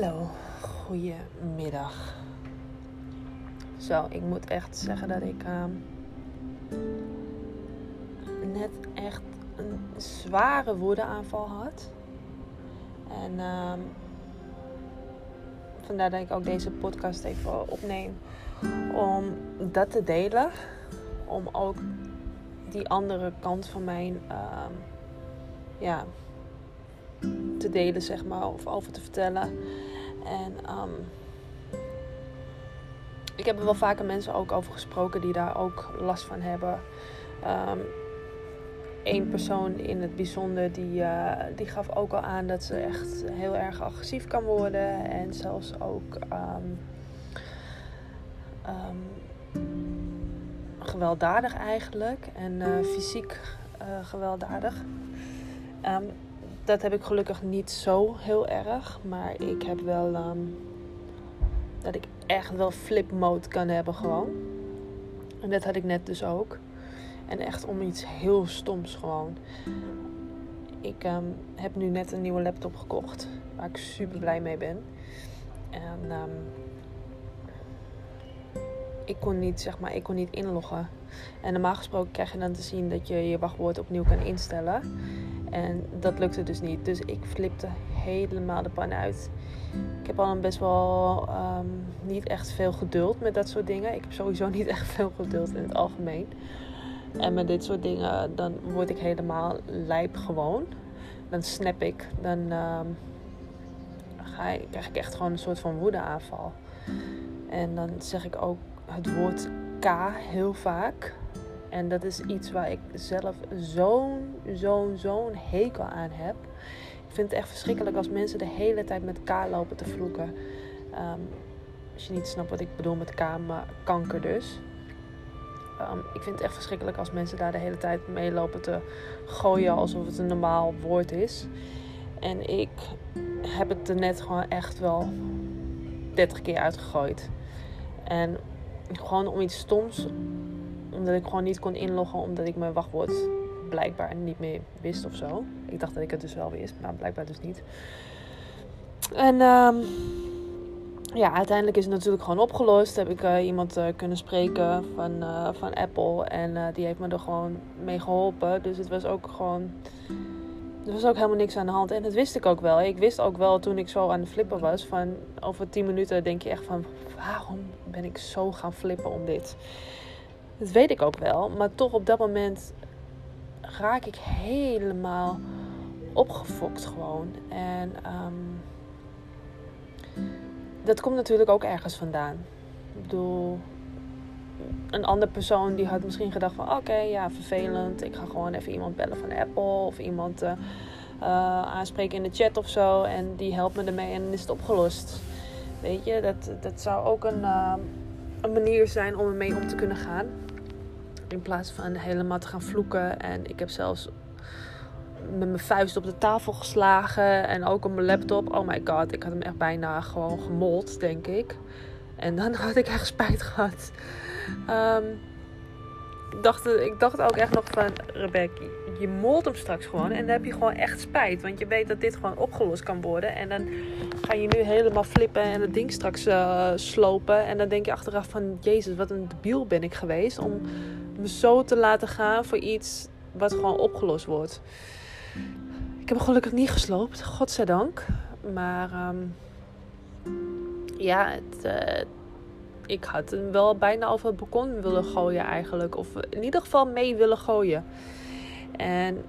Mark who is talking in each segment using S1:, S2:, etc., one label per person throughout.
S1: Hallo, goedemiddag. Zo, ik moet echt zeggen dat ik ehm, net echt een zware woedeaanval had. En ehm, vandaar dat ik ook deze podcast even opneem. Om dat te delen. Om ook die andere kant van mijn ehm, ja, te delen, zeg maar, of over te vertellen. En um, ik heb er wel vaker mensen ook over gesproken die daar ook last van hebben. Eén persoon in het bijzonder die, uh, die gaf ook al aan dat ze echt heel erg agressief kan worden. En zelfs ook um, gewelddadig eigenlijk. En uh, fysiek uh, gewelddadig. Dat heb ik gelukkig niet zo heel erg. Maar ik heb wel um, dat ik echt wel flip mode kan hebben gewoon. En dat had ik net dus ook. En echt om iets heel stoms gewoon. Ik um, heb nu net een nieuwe laptop gekocht. Waar ik super blij mee ben. En um, ik kon niet, zeg maar, ik kon niet inloggen. En normaal gesproken krijg je dan te zien dat je je wachtwoord opnieuw kan instellen. En dat lukte dus niet. Dus ik flipte helemaal de pan uit. Ik heb al een best wel um, niet echt veel geduld met dat soort dingen. Ik heb sowieso niet echt veel geduld in het algemeen. En met dit soort dingen, dan word ik helemaal lijp gewoon. Dan snap ik. Dan um, ga ik, krijg ik echt gewoon een soort van woedeaanval. En dan zeg ik ook het woord K heel vaak. En dat is iets waar ik zelf zo'n, zo'n, zo'n hekel aan heb. Ik vind het echt verschrikkelijk als mensen de hele tijd met K lopen te vloeken. Um, als je niet snapt wat ik bedoel met K, maar kanker dus. Um, ik vind het echt verschrikkelijk als mensen daar de hele tijd mee lopen te gooien alsof het een normaal woord is. En ik heb het er net gewoon echt wel 30 keer uitgegooid. En gewoon om iets stoms omdat ik gewoon niet kon inloggen omdat ik mijn wachtwoord blijkbaar niet meer wist of zo. Ik dacht dat ik het dus wel wist, maar blijkbaar dus niet. En um, ja, uiteindelijk is het natuurlijk gewoon opgelost. Heb ik uh, iemand uh, kunnen spreken van, uh, van Apple. En die heeft me er gewoon mee geholpen. Dus het was ook gewoon. Er was ook helemaal niks aan de hand. En dat wist ik ook wel. Ik wist ook wel toen ik zo aan de flippen was. Van over 10 minuten denk je echt van. Waarom ben ik zo gaan flippen om dit? Dat weet ik ook wel. Maar toch op dat moment raak ik helemaal opgefokt gewoon. En um, dat komt natuurlijk ook ergens vandaan. Ik bedoel, een andere persoon die had misschien gedacht van... Oké, ja, vervelend. Ik ga gewoon even iemand bellen van Apple. Of iemand uh, uh, aanspreken in de chat of zo. En die helpt me ermee en is het opgelost. Weet je, dat, dat zou ook een, uh, een manier zijn om ermee om te kunnen gaan. In plaats van helemaal te gaan vloeken. En ik heb zelfs met mijn vuist op de tafel geslagen. En ook op mijn laptop. Oh my god, ik had hem echt bijna gewoon gemold, denk ik. En dan had ik echt spijt gehad. Um, ik, dacht, ik dacht ook echt nog van, Rebecca, je molt hem straks gewoon. En dan heb je gewoon echt spijt. Want je weet dat dit gewoon opgelost kan worden. En dan ga je nu helemaal flippen en het ding straks uh, slopen. En dan denk je achteraf van, jezus, wat een debiel ben ik geweest. Om me zo te laten gaan voor iets wat gewoon opgelost wordt. Ik heb gelukkig niet gesloopt, godzijdank. Maar um, ja, het, uh, ik had hem wel bijna over het balkon willen gooien eigenlijk. Of in ieder geval mee willen gooien. En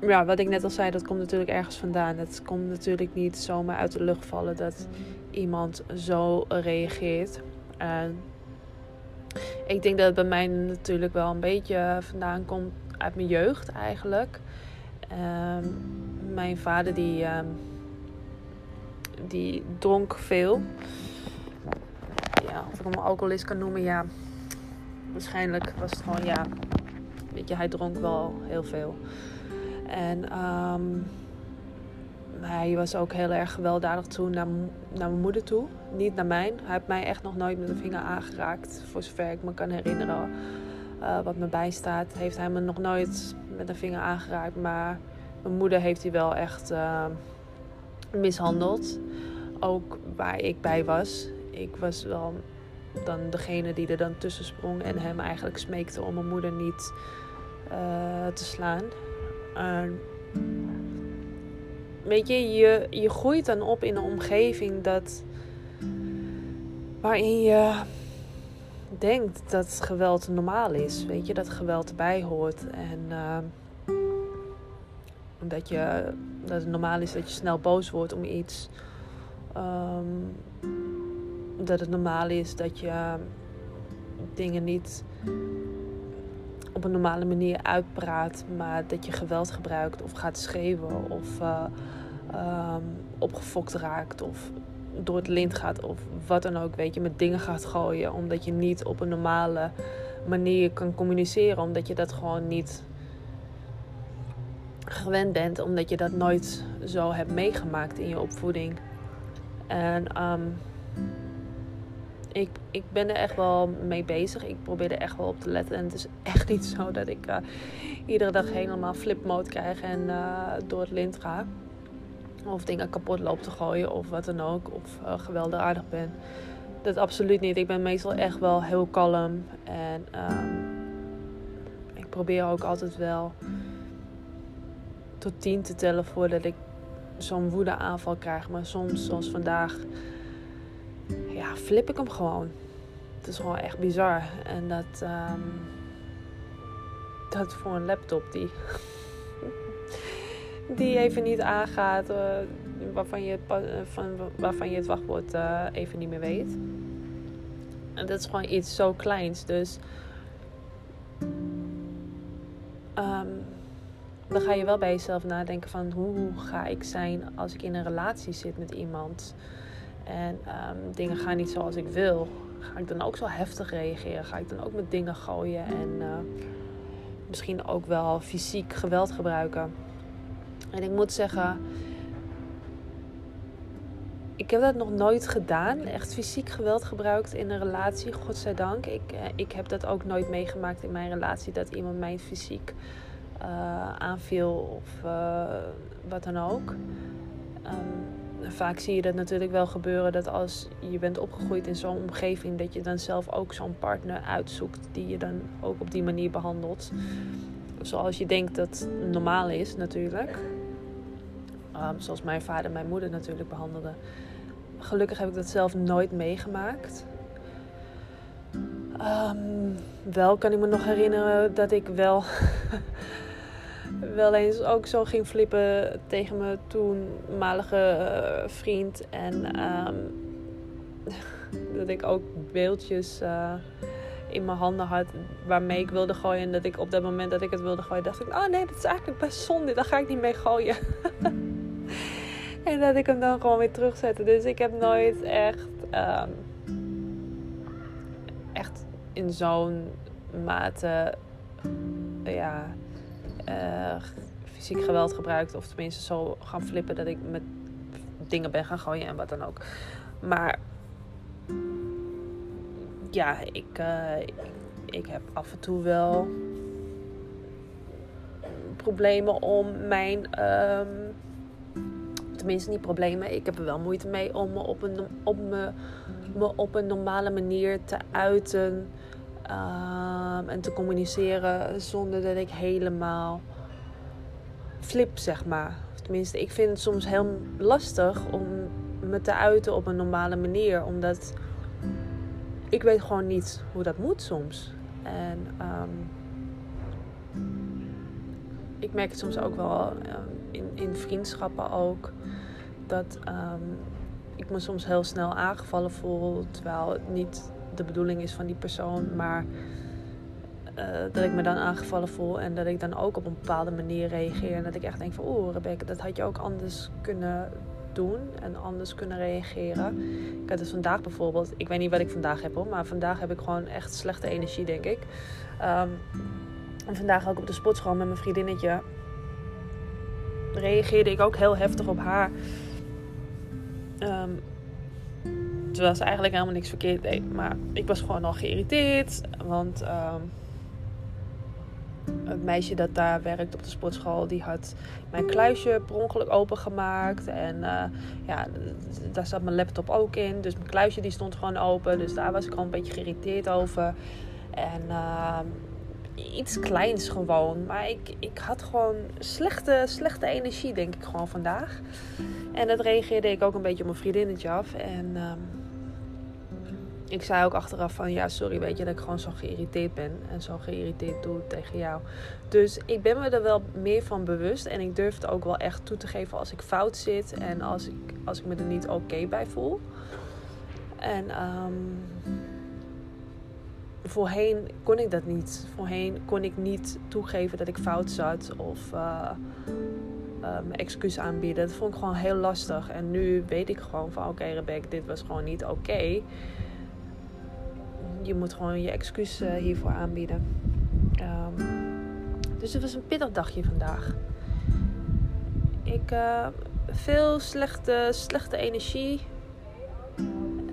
S1: ja, wat ik net al zei, dat komt natuurlijk ergens vandaan. Het komt natuurlijk niet zomaar uit de lucht vallen dat iemand zo reageert. Ik denk dat het bij mij natuurlijk wel een beetje vandaan komt uit mijn jeugd eigenlijk. Um, mijn vader die, um, die dronk veel. Ja, of ik hem alcoholist kan noemen, ja. Waarschijnlijk was het gewoon, ja. Weet je, hij dronk wel heel veel. En um, hij was ook heel erg gewelddadig toen naar, naar mijn moeder toe. Niet naar mij. Hij heeft mij echt nog nooit met een vinger aangeraakt. Voor zover ik me kan herinneren. Uh, wat me bijstaat. Heeft hij me nog nooit met een vinger aangeraakt. Maar mijn moeder heeft hij wel echt uh, mishandeld. ook waar ik bij was. Ik was wel dan degene die er dan tussen sprong en hem eigenlijk smeekte om mijn moeder niet uh, te slaan. Weet je, je, je groeit dan op in een omgeving dat, waarin je denkt dat geweld normaal is. Weet je, dat geweld erbij hoort. En uh, dat, je, dat het normaal is dat je snel boos wordt om iets. Um, dat het normaal is dat je dingen niet op een normale manier uitpraat, maar dat je geweld gebruikt of gaat schreeuwen of uh, opgefokt raakt of door het lint gaat of wat dan ook, weet je, met dingen gaat gooien, omdat je niet op een normale manier kan communiceren, omdat je dat gewoon niet gewend bent, omdat je dat nooit zo hebt meegemaakt in je opvoeding. En um, ik, ik ben er echt wel mee bezig. Ik probeer er echt wel op te letten. En het is echt niet zo dat ik uh, iedere dag helemaal flipmode krijg en uh, door het lint ga. Of dingen kapot loop te gooien of wat dan ook. Of uh, gewelddadig ben. Dat absoluut niet. Ik ben meestal echt wel heel kalm. En um, ik probeer ook altijd wel tot tien te tellen voordat ik zo'n woedeaanval krijg. Maar soms, zoals vandaag flip ik hem gewoon. Het is gewoon echt bizar. En dat, um, dat voor een laptop die, die even niet aangaat, uh, waarvan, je uh, van, waarvan je het wachtwoord uh, even niet meer weet. En dat is gewoon iets zo kleins. Dus um, dan ga je wel bij jezelf nadenken van hoe ga ik zijn als ik in een relatie zit met iemand en um, dingen gaan niet zoals ik wil, ga ik dan ook zo heftig reageren? Ga ik dan ook met dingen gooien en uh, misschien ook wel fysiek geweld gebruiken? En ik moet zeggen, ik heb dat nog nooit gedaan. Echt fysiek geweld gebruikt in een relatie, godzijdank. Ik, uh, ik heb dat ook nooit meegemaakt in mijn relatie, dat iemand mij fysiek uh, aanviel of wat dan ook. Um, vaak zie je dat natuurlijk wel gebeuren dat als je bent opgegroeid in zo'n omgeving, dat je dan zelf ook zo'n partner uitzoekt die je dan ook op die manier behandelt. Zoals je denkt dat normaal is natuurlijk. Um, zoals mijn vader en mijn moeder natuurlijk behandelden. Gelukkig heb ik dat zelf nooit meegemaakt. Um, wel kan ik me nog herinneren dat ik wel wel eens ook zo ging flippen tegen mijn toenmalige uh, vriend. En um, dat ik ook beeldjes uh, in mijn handen had waarmee ik wilde gooien. En dat ik op dat moment dat ik het wilde gooien, dacht ik: Oh nee, dat is eigenlijk best zonde, daar ga ik niet mee gooien. en dat ik hem dan gewoon weer terugzette. Dus ik heb nooit echt, um, echt in zo'n mate. Ja, uh, fysiek geweld gebruikt. Of tenminste zo gaan flippen dat ik met dingen ben gaan gooien en wat dan ook. Maar ja, ik, uh, ik, heb af en toe wel problemen om mijn. Um, tenminste, niet problemen. Ik heb er wel moeite mee om op een, op me, me op een normale manier te uiten. Um, en te communiceren zonder dat ik helemaal flip, zeg maar. tenminste, ik vind het soms heel lastig om me te uiten op een normale manier, omdat ik weet gewoon niet hoe dat moet soms. En um, ik merk het soms ook wel um, in, in vriendschappen ook. Dat ik me soms heel snel aangevallen voel. Terwijl het niet de bedoeling is van die persoon. Maar uh, dat ik me dan aangevallen voel. En dat ik dan ook op een bepaalde manier reageer. En dat ik echt denk van oeh Rebecca, dat had je ook anders kunnen doen. En anders kunnen reageren. Ik had dus vandaag bijvoorbeeld, ik weet niet wat ik vandaag heb hoor. Maar vandaag heb ik gewoon echt slechte energie denk ik. Um, en vandaag ook op de sportschool met mijn vriendinnetje. Reageerde ik ook heel heftig op haar. Um, Terwijl ze eigenlijk helemaal niks verkeerd deed. Maar ik was gewoon al geïrriteerd. Want um, het meisje dat daar werkt op de sportschool, die had mijn kluisje per ongeluk opengemaakt. En uh, ja, daar zat mijn laptop ook in. Dus mijn kluisje die stond gewoon open. Dus daar was ik gewoon een beetje geïrriteerd over. En uh, iets kleins gewoon. Maar ik, ik had gewoon slechte, slechte energie, denk ik gewoon vandaag. En dat reageerde ik ook een beetje op mijn vriendinnetje af. En... Uh, ik zei ook achteraf van ja, sorry, weet je dat ik gewoon zo geïrriteerd ben en zo geïrriteerd doe tegen jou. Dus ik ben me er wel meer van bewust en ik durf het ook wel echt toe te geven als ik fout zit en als ik, als ik me er niet oké bij voel. En um, voorheen kon ik dat niet. Voorheen kon ik niet toegeven dat ik fout zat of uh, excuus aanbieden. Dat vond ik gewoon heel lastig. En nu weet ik gewoon van oké okay, Rebecca, dit was gewoon niet oké je moet gewoon je excuus uh, hiervoor aanbieden. Um, dus het was een pittig dagje vandaag. Ik uh, veel slechte, slechte energie.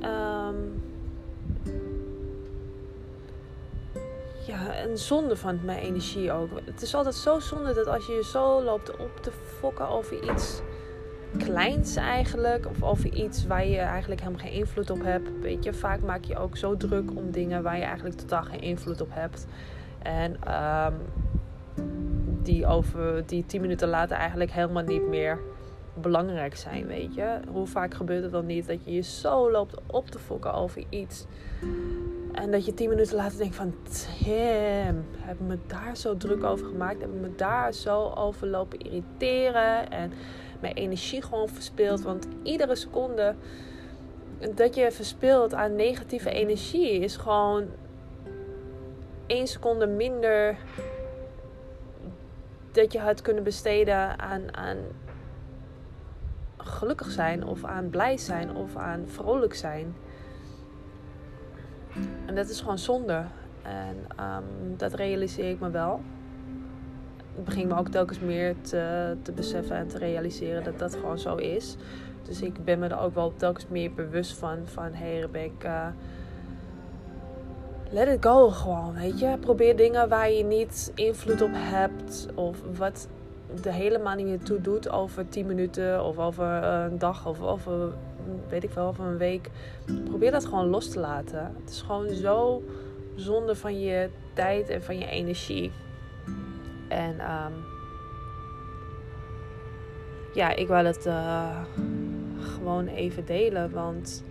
S1: Um, ja, een zonde van mijn energie ook. Het is altijd zo zonde dat als je je zo loopt op te fokken over iets kleins eigenlijk. Of over iets waar je eigenlijk helemaal geen invloed op hebt. Weet je, vaak maak je ook zo druk om dingen waar je eigenlijk totaal geen invloed op hebt. En um, die over die tien minuten later eigenlijk helemaal niet meer belangrijk zijn, weet je. Hoe vaak gebeurt het dan niet dat je je zo loopt op te fokken over iets. En dat je tien minuten later denkt van... Tim, heb ik me daar zo druk over gemaakt? Heb me daar zo over lopen irriteren? En mijn energie gewoon verspild. Want iedere seconde dat je verspilt aan negatieve energie is gewoon één seconde minder dat je had kunnen besteden aan, aan gelukkig zijn of aan blij zijn of aan vrolijk zijn. En dat is gewoon zonde. En um, dat realiseer ik me wel begin me ook telkens meer te, te beseffen en te realiseren dat dat gewoon zo is. Dus ik ben me er ook wel telkens meer bewust van. Van hey Rebecca, let it go gewoon, weet je. Probeer dingen waar je niet invloed op hebt. Of wat er helemaal niet meer toe doet over 10 minuten of over een dag of over, weet ik wel, over een week. Probeer dat gewoon los te laten. Het is gewoon zo zonde van je tijd en van je energie. En um, ja, ik wil het uh, gewoon even delen. Want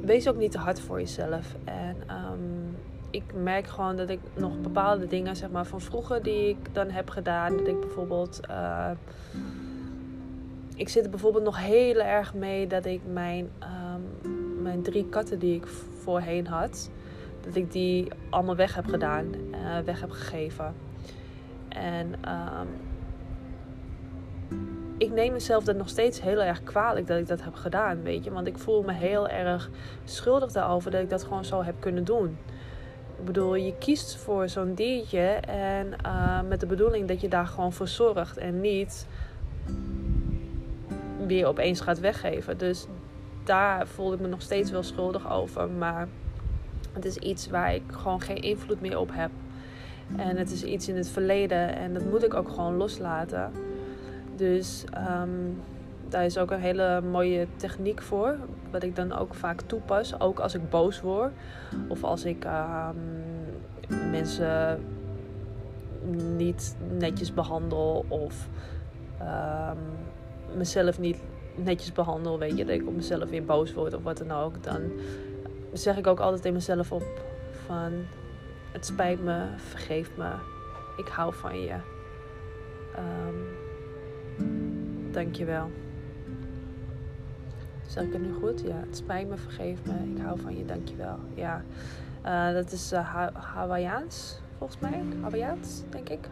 S1: wees ook niet te hard voor jezelf. En um, ik merk gewoon dat ik nog bepaalde dingen, zeg maar, van vroeger die ik dan heb gedaan. Dat ik bijvoorbeeld. Uh, ik zit er bijvoorbeeld nog heel erg mee dat ik mijn, um, mijn drie katten die ik voorheen had dat ik die allemaal weg heb gedaan, uh, weg heb gegeven. En um, ik neem mezelf dat nog steeds heel erg kwalijk dat ik dat heb gedaan, weet je. Want ik voel me heel erg schuldig daarover dat ik dat gewoon zo heb kunnen doen. Ik bedoel, je kiest voor zo'n diertje en uh, met de bedoeling dat je daar gewoon voor zorgt en niet weer opeens gaat weggeven. Dus daar voel ik me nog steeds wel schuldig over. Maar het is iets waar ik gewoon geen invloed meer op heb. En het is iets in het verleden en dat moet ik ook gewoon loslaten. Dus um, daar is ook een hele mooie techniek voor. Wat ik dan ook vaak toepas. Ook als ik boos word. Of als ik um, mensen niet netjes behandel. Of um, mezelf niet netjes behandel. Weet je, dat ik op mezelf weer boos word of wat dan ook. Dan zeg ik ook altijd in mezelf op van het spijt me, vergeef me, ik hou van je. Um, Dank je wel. Zeg ik het nu goed? Ja, het spijt me, vergeef me, ik hou van je, dank je wel. Ja, uh, dat is uh, volgens mij. Hawaiiaans, denk ik.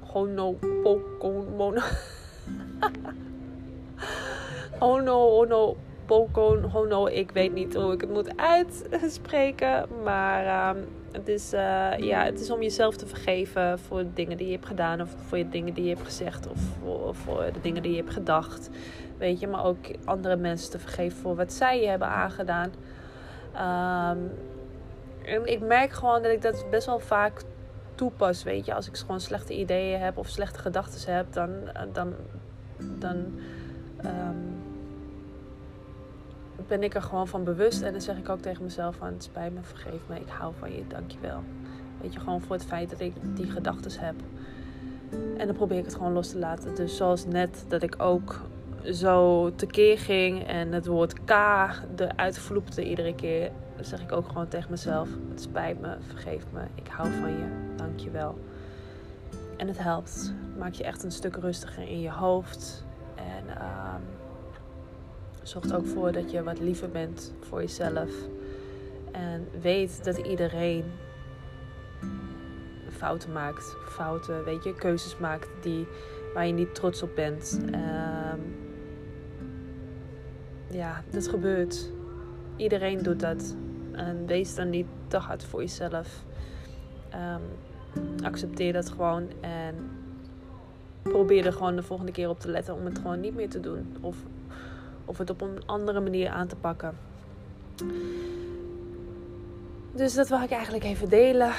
S1: Honopokomono. Hono, hono, Pokon Hono. Ik weet niet hoe ik het moet uitspreken. Maar um, het, is, uh, ja, het is om jezelf te vergeven voor dingen die je hebt gedaan. Of voor de dingen die je hebt gezegd. Of voor, de dingen die je hebt gedacht. Weet je, maar ook andere mensen te vergeven voor wat zij je hebben aangedaan. Um, En ik merk gewoon dat ik dat best wel vaak toepas, weet je. Als ik gewoon slechte ideeën heb of slechte gedachten heb, dan, dan, dan ehm, ben ik er gewoon van bewust. En dan zeg ik ook tegen mezelf van, het spijt me, vergeef me, ik hou van je, dankjewel. Weet je, gewoon voor het feit dat ik die gedachten heb. En dan probeer ik het gewoon los te laten. Dus zoals net dat ik ook zo tekeer ging en het woord K eruit vloepte iedere keer, zeg ik ook gewoon tegen mezelf: Het spijt me, vergeef me, ik hou van je, dank je wel. En het helpt. Maak je echt een stuk rustiger in je hoofd. En um, zorgt ook voor dat je wat liever bent voor jezelf. En weet dat iedereen fouten maakt. Fouten, weet je, keuzes maakt die, waar je niet trots op bent. Um, ja, dat gebeurt. Iedereen doet dat. En wees dan niet te hard voor jezelf. Um, accepteer dat gewoon en probeer er gewoon de volgende keer op te letten om het gewoon niet meer te doen. Of, of het op een andere manier aan te pakken. Dus dat wil ik eigenlijk even delen.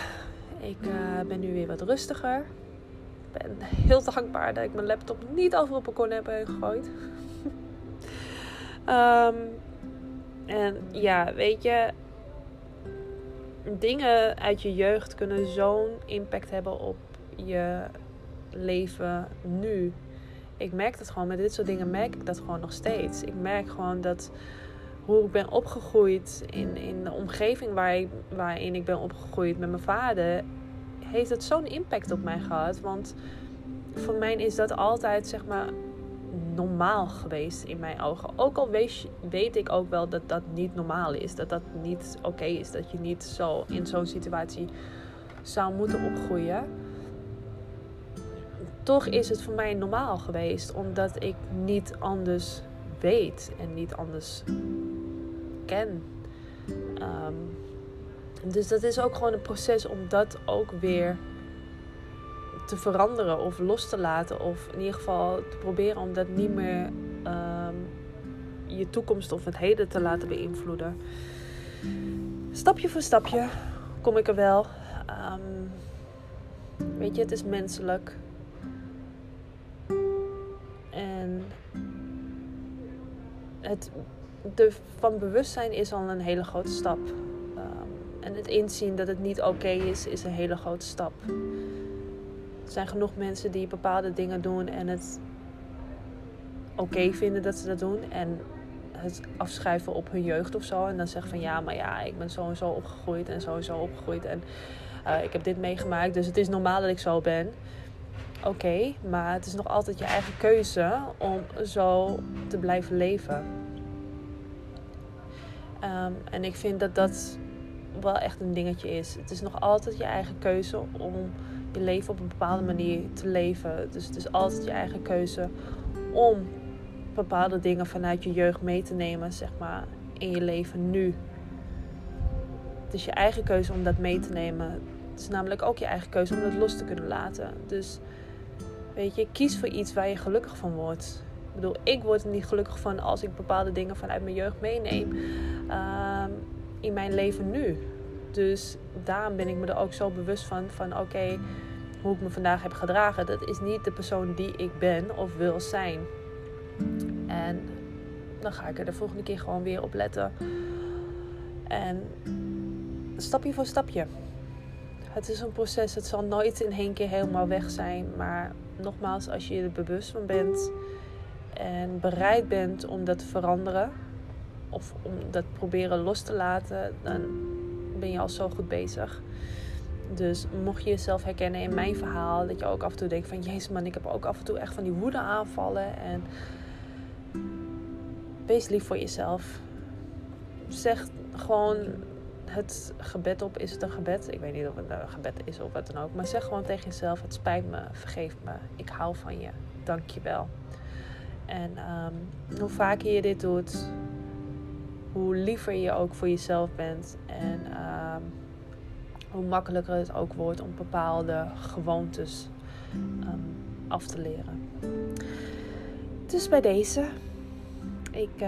S1: Ik uh, ben nu weer wat rustiger. Ik ben heel dankbaar dat ik mijn laptop niet over op een kon heb gegooid. Um, en ja, weet je, dingen uit je jeugd kunnen zo'n impact hebben op je leven nu. Ik merk dat gewoon, met dit soort dingen merk ik dat gewoon nog steeds. Ik merk gewoon dat hoe ik ben opgegroeid in, in de omgeving waar waarin ik ben opgegroeid met mijn vader, heeft het zo'n impact op mij gehad. Want voor mij is dat altijd, zeg maar, normaal geweest in mijn ogen. Ook al weet ik ook wel dat dat niet normaal is. Dat dat niet oké is. Dat je niet zo in zo'n situatie zou moeten opgroeien. Toch is het voor mij normaal geweest. Omdat ik niet anders weet. En niet anders ken. Ehm, dus dat is ook gewoon een proces om dat ook weer te veranderen of los te laten. Of in ieder geval te proberen om dat niet meer ehm, je toekomst of het heden te laten beïnvloeden. Stapje voor stapje kom ik er wel. Ehm, weet je, het is menselijk. Het de, van bewustzijn is al een hele grote stap. Um, en het inzien dat het niet oké is, is een hele grote stap. Er zijn genoeg mensen die bepaalde dingen doen en het oké vinden dat ze dat doen. En het afschrijven op hun jeugd of zo. En dan zeggen van ja, maar ja, ik ben zo en zo opgegroeid en zo en zo opgegroeid. En uh, ik heb dit meegemaakt, dus het is normaal dat ik zo ben. Oké, maar het is nog altijd je eigen keuze om zo te blijven leven. Um, en ik vind dat dat wel echt een dingetje is. Het is nog altijd je eigen keuze om je leven op een bepaalde manier te leven. Dus het is altijd je eigen keuze om bepaalde dingen vanuit je jeugd mee te nemen, zeg maar, in je leven nu. Het is je eigen keuze om dat mee te nemen. Het is namelijk ook je eigen keuze om dat los te kunnen laten. Dus weet je, kies voor iets waar je gelukkig van wordt. Ik bedoel, ik word er niet gelukkig van als ik bepaalde dingen vanuit mijn jeugd meeneem um, in mijn leven nu. Dus daarom ben ik me er ook zo bewust van. Van oké, hoe ik me vandaag heb gedragen. Dat is niet de persoon die ik ben of wil zijn. En dan ga ik er de volgende keer gewoon weer op letten. En stapje voor stapje. Het is een proces. Het zal nooit in één keer helemaal weg zijn. Maar nogmaals, als je er bewust van bent en bereid bent om dat te veranderen of om dat proberen los te laten, dan ben je al zo goed bezig. Dus mocht je jezelf herkennen in mijn verhaal, dat je ook af en toe denkt van jezus man, ik heb ook af en toe echt van die woede aanvallen. En wees lief voor jezelf. Zeg gewoon het gebed op. Is het een gebed? Ik weet niet of het een gebed is of wat dan ook. Maar zeg gewoon tegen jezelf: Het spijt me, vergeef me, ik hou van je, dank je wel. En um, hoe vaker je dit doet, hoe liever je ook voor jezelf bent. En um, hoe makkelijker het ook wordt om bepaalde gewoontes um, af te leren. Dus bij deze, ik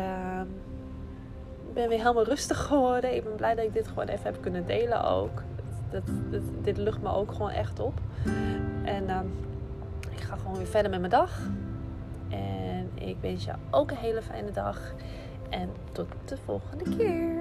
S1: ben weer helemaal rustig geworden. Ik ben blij dat ik dit gewoon even heb kunnen delen ook. Dat, dit lucht me ook gewoon echt op. En ehm, ik ga gewoon weer verder met mijn dag. En ik wens jou ook een hele fijne dag. En tot de volgende keer.